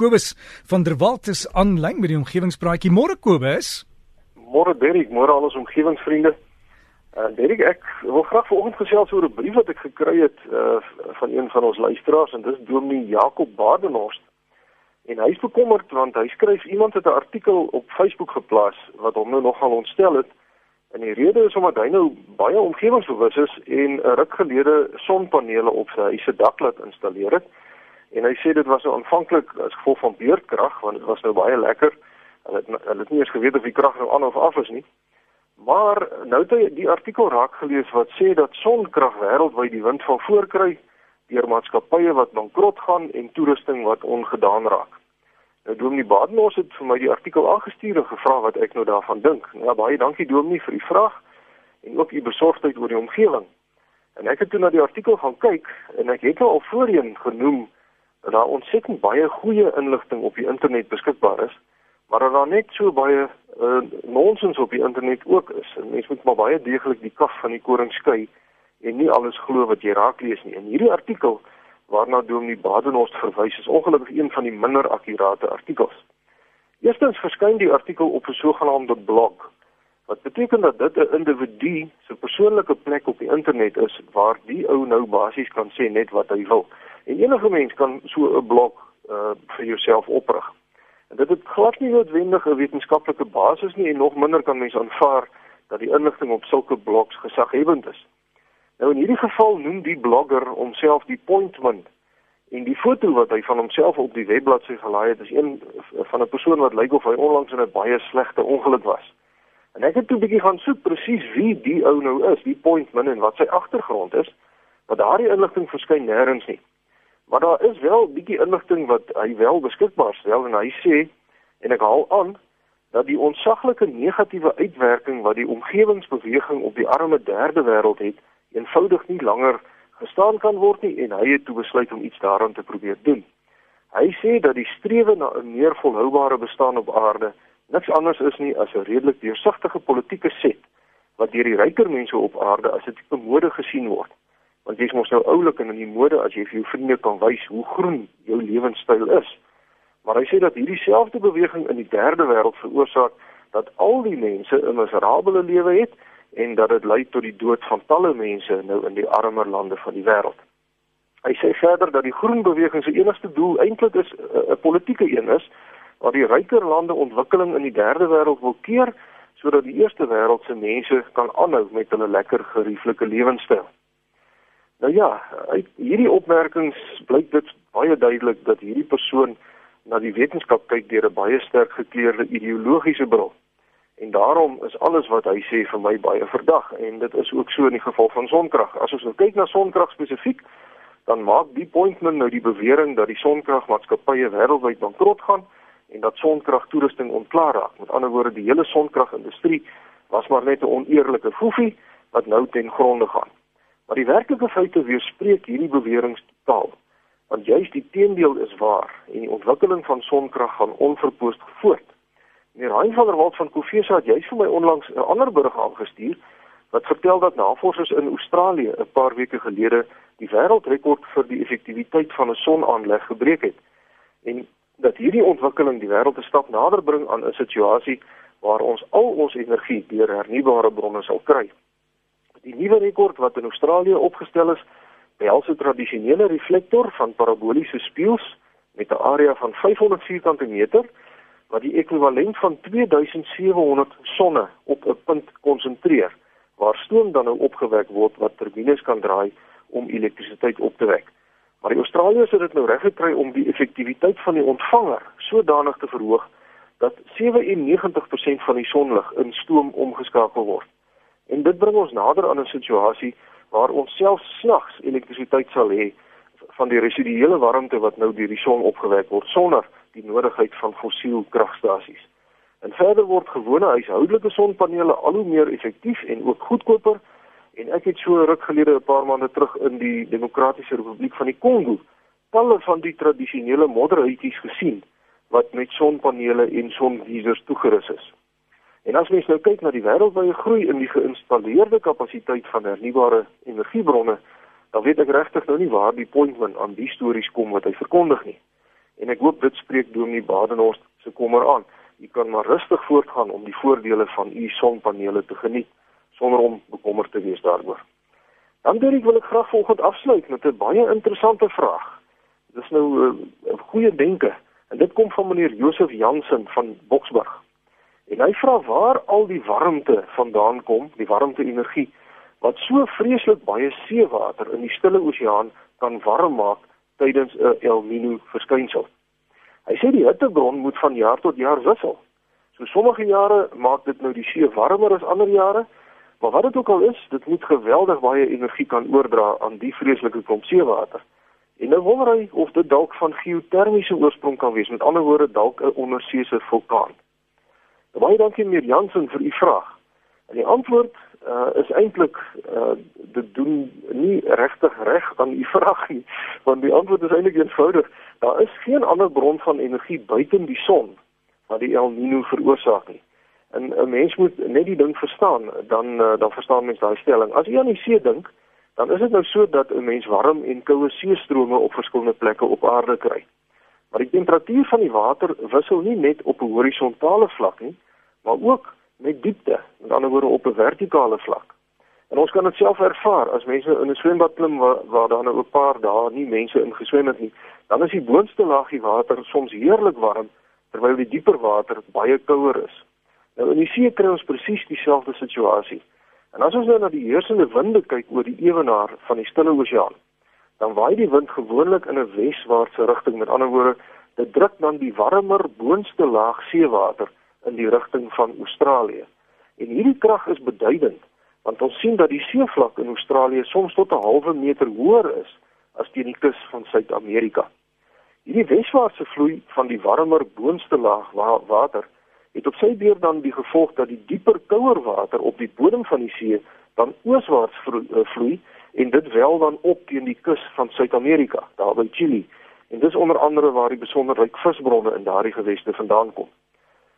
Kobus van der Walt is aanlyn met die omgewingspraatjie. Môre Kobus. Môre Derek, môre al ons omgewingsvriende. En uh, Derek, ek wil graag vanoggend gesels oor 'n brief wat ek gekry het uh, van een van ons luisteraars en dis Dominee Jakob Badenhorst. En hy is bekommerd want hy skryf iemand het 'n artikel op Facebook geplaas wat hom nou nogal ontstel het. En die rede is omdat hy nou baie omgewingsbewus is en 'n ruk gelede sonpanele op sy huis se dak laat installeer het. En hy sê dit was nou aanvanklik as gevolg van beurtkrag want dit was nou baie lekker. Hulle het hulle het nie eens geweet of die krag nou aan of af is nie. Maar nou het hy die artikel raak gelees wat sê dat sonkrag wêreldwyd die wind van voorkry deur maatskappye wat bankrot gaan en toerusting wat ongedaan raak. Nou Dominee Badenhorst het vir my die artikel aangestuur en gevra wat ek nou daarvan dink. Nou baie dankie Dominee vir die vraag en ook u besorgdheid oor die omgewing. En ek het toe na die artikel gaan kyk en ek het al voorheen genoem dat daar ontsettend baie goeie inligting op die internet beskikbaar is, maar dat daar net so baie uh, nonsens op die internet ook is. En mens moet maar baie deeglik die kaf van die koring skei en nie alles glo wat jy raak lees nie. En hierdie artikel waarna Dominee Badenhorst verwys is ongelukkig een van die minder akkurate artikels. Eerstens verskyn die artikel op 'n sogenaamde blog wat beteken dat dit 'n individu se persoonlike plek op die internet is waar die ou nou basies kan sê net wat hy wil. En enige mens kan so 'n blog uh, vir jouself oprig. En dit het glad nie noodwendig 'n wetenskaplike basis nie en nog minder kan mens aanvaar dat die inligting op sulke blogs gesaghebend is. Nou in hierdie geval noem die blogger homself die pointman en die foto wat hy van homself op die webbladsy gelaai het is een van 'n persoon wat lyk of hy onlangs in 'n baie slegte ongeluk was. En ek het toe 'n bietjie gaan soek presies wie die ou nou is, die pointman en wat sy agtergrond is, want daardie inligting verskyn nêrens nie. Maar daar is wel 'n bietjie inligting wat hy wel beskikbaar stel en hy sê en ek haal aan dat die onsaglike negatiewe uitwerking wat die omgewingsbeweging op die arme derde wêreld het eenvoudig nie langer gestaan kan word nie en hy het toe besluit om iets daaraan te probeer doen. Hy sê dat die strewe na 'n meer volhoubare bestaan op aarde niks anders is nie as 'n redelik deursigtige politieke set wat deur die ryker mense op aarde as 'n tipe mode gesien word. Want jy's mos nou oulik en in die mode as jy vir jou vriende kan wys hoe groen jou lewenstyl is. Maar hy sê dat hierdie selfde beweging in die derde wêreld veroorsaak dat al die mense 'n miserabele lewe het en dat dit lei tot die dood van talle mense nou in die armer lande van die wêreld. Hy sê verder dat die groen beweging se enigste doel eintlik is eh, 'n uh, politieke een is waar die ryker lande ontwikkeling in die derde wêreld wil keer sodat die eerste wêreld se mense kan aanhou met hulle lekker gerieflike lewenstyl. Nou ja, uit hierdie opmerkings blyk dit baie duidelik dat hierdie persoon na die wetenskap kyk deur 'n baie sterk gekleurde ideologiese bril. En daarom is alles wat hy sê vir my baie verdag en dit is ook so in die geval van sonkrag. As ons nou kyk na sonkrag spesifiek, dan maak die pointman nou die bewering dat die sonkragmaatskappye wêreldwyd bankrot gaan en dat sonkragtoerusting ontklaar raak. Met ander woorde, die hele sonkragindustrie was maar net 'n oneerlike foefie wat nou ten gronde gaan. Maar die werklike feite weerspreek hierdie bewering totaal. Want juist die teendeel is waar en die ontwikkeling van sonkrag gaan onverpoost voort. Meneer Hein van der Walt van Kofesa het juist vir my onlangs 'n ander berig aangestuur wat vertel dat navorsers in Australië 'n paar weke gelede die wêreldrekord vir die effektiwiteit van 'n sonaanleg gebreek het. En dat hierdie ontwikkeling die wêreld 'n stap nader bring aan 'n situasie waar ons al ons energie deur hernubare bronne sal kry. Die nuwe rekord wat in Australië opgestel is, behels 'n tradisionele reflektor van paraboliese spieëls met 'n area van 500 vierkante meter wat die ekwivalent van 2700 sonne op 'n punt konsentreer waar stoom dan nou opgewek word wat turbines kan draai om elektrisiteit op te wek. Maar die Australiërs het dit nou reg gekry om die effektiwiteit van die ontvanger sodanig te verhoog dat 97% van die sonlig in stoom omgeskakel word. En dit bring ons nader aan 'n situasie waar ons self snags elektrisiteit sal hê van die residuele warmte wat nou deur die son opgewek word sonder die nodigheid van fossiel kragstasies. En verder word gewone huishoudelike sonpanele al hoe meer effektief en ook goedkoper en ek het so ruk gelede 'n paar maande terug in die Demokratiese Republiek van die Kongo talle van die tradisionele modderhuisies gesien wat met sonpanele en sonvisors toegerus is. En as mens nou kyk na die wêreldwye groei in die geïnstalleerde kapasiteit van hernubare energiebronne, dan weet ek regtig nou nie waar die pointman aan die stories kom wat hy verkondig nie. en ek hoop dit spreek Dominee Badenhorst se kommer aan. U kan maar rustig voortgaan om die voordele van u sonpanele te geniet sonder om bekommerd te wees daaroor. Dan Derek wil ek graag volgende afsluit met 'n baie interessante vraag. Dit is nou eh, 'n uh, goeie denke en dit kom van meneer Josef Jansen van Boksburg. En hy vra waar al die warmte vandaan kom, die warmte-energie wat so vreeslik baie seewater in die Stille Oseaan kan warm maak tydens 'n El Niño verskynsel. Hy sê die hittebron moet van jaar tot jaar wissel. So sommige jare maak dit nou die see warmer as ander jare, maar wat dit ook al is, dit moet geweldig baie energie kan oordra aan die vreeslike klomp seewater. En nou wonder hy of dit dalk van geotermiese oorsprong kan wees, met ander woorde dalk 'n onderseese vulkaan. Baie dankie meneer Jansen vir u vraag. En die antwoord uh, is eintlik uh, dit doen nie regtig reg aan u vraag nie, want die antwoord is eintlik eenvoudig. Daar is geen ander bron van energie buite die son wat die El Niño veroorsaak nie. En 'n mens moet net die ding verstaan, dan uh, dan verstaan mens daai stelling. As jy aan die see dink, dan is dit nou so dat 'n mens warm en koue seestrome op verskillende plekke op aarde kry. Maar die temperatuur van die water wissel nie net op 'n horisontale vlak nie, maar ook met diepte, met ander woorde op 'n vertikale vlak. En ons kan dit self ervaar as mense in 'n swembad klim waar, waar daar nou 'n paar dae nie mense ingeswem het nie, dan is die boonste laagie water soms heerlik warm terwyl die dieper water baie kouer is. Nou in die see kry ons presies dieselfde situasie. En as ons nou na die heersende winde kyk oor die ewenaar van die Stille Oseaan, dan waai die wind gewoonlik in 'n weswaartse rigting. Met ander woorde, dit druk dan die warmer boonste laag seewater in die rigting van Australië. En hierdie krag is beduidend want ons sien dat die seevlak in Australië soms tot 'n halwe meter hoër is as teen die kus van Suid-Amerika. Hierdie weswaartse vloei van die warmer boonste laag wa water het op sy beurt dan die gevolg dat die dieper kouer water op die bodem van die see dan ooswaarts eh, vloei en dit wel dan op teen die kus van Suid-Amerika, daar by Chili. En dis onder andere waar die besonder ryk visbronne in daardie geweste vandaan kom.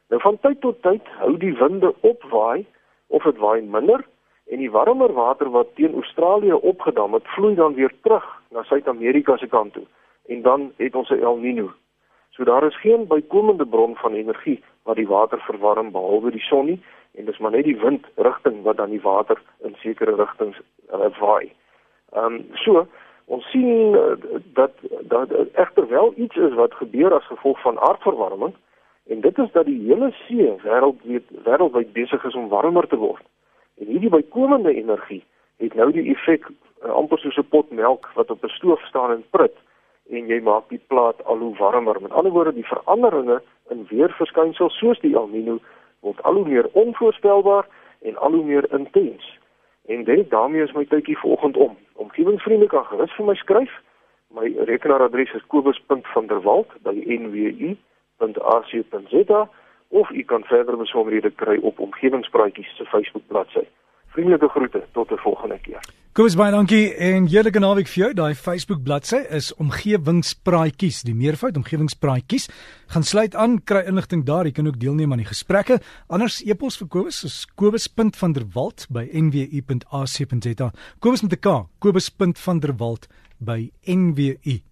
Nou van tyd tot tyd hou die winde opwaai of dit waai minder en die warmer water wat teen Australië opgedam het, vloei dan weer terug na Suid-Amerika se kant toe en dan het ons 'n El Niño. So daar is geen bykomende bron van energie wat die water verwarm behalwe die son nie en dis maar net die windrigting wat dan die water in sekere rigtings uh, waai. Ehm um, so ons sien uh, dat dat egter wel iets is wat gebeur as gevolg van aardverwarming En dit is dat die hele see wêreldwyd wêreldwyd besig is om warmer te word. En hierdie bykomende energie het nou die effek uh, amper soos 'n pot melk wat op 'n stoof staan en prut en jy maak die plaat al hoe warmer. Met ander woorde, die veranderinge in weerverskynsels soos die El Niño word al hoe meer onvoorspelbaar en al hoe meer intens. En dit daarmee is my tydjie vanoggend om. Omgewingsvriende kan gerus vir my skryf. My rekenaaradres is kobus.vanderwalt@nwu www.ac.za of u kan verder besonderhede kry op omgewingspraatjies se Facebook bladsy. Vriendelike groete tot 'n volgende keer. Koos baie dankie en heerlike naweek vir jou. Daai Facebook bladsy is omgewingspraatjies, die meervoud omgewingspraatjies. Gaan sluit aan, kry inligting daar. Jy kan ook deelneem aan die gesprekke. Anders e-pos vir Kobus is kobus.vanderwalt@nwu.ac.za. Kobus met 'n K, kobus.vanderwalt by nwu.ac.za.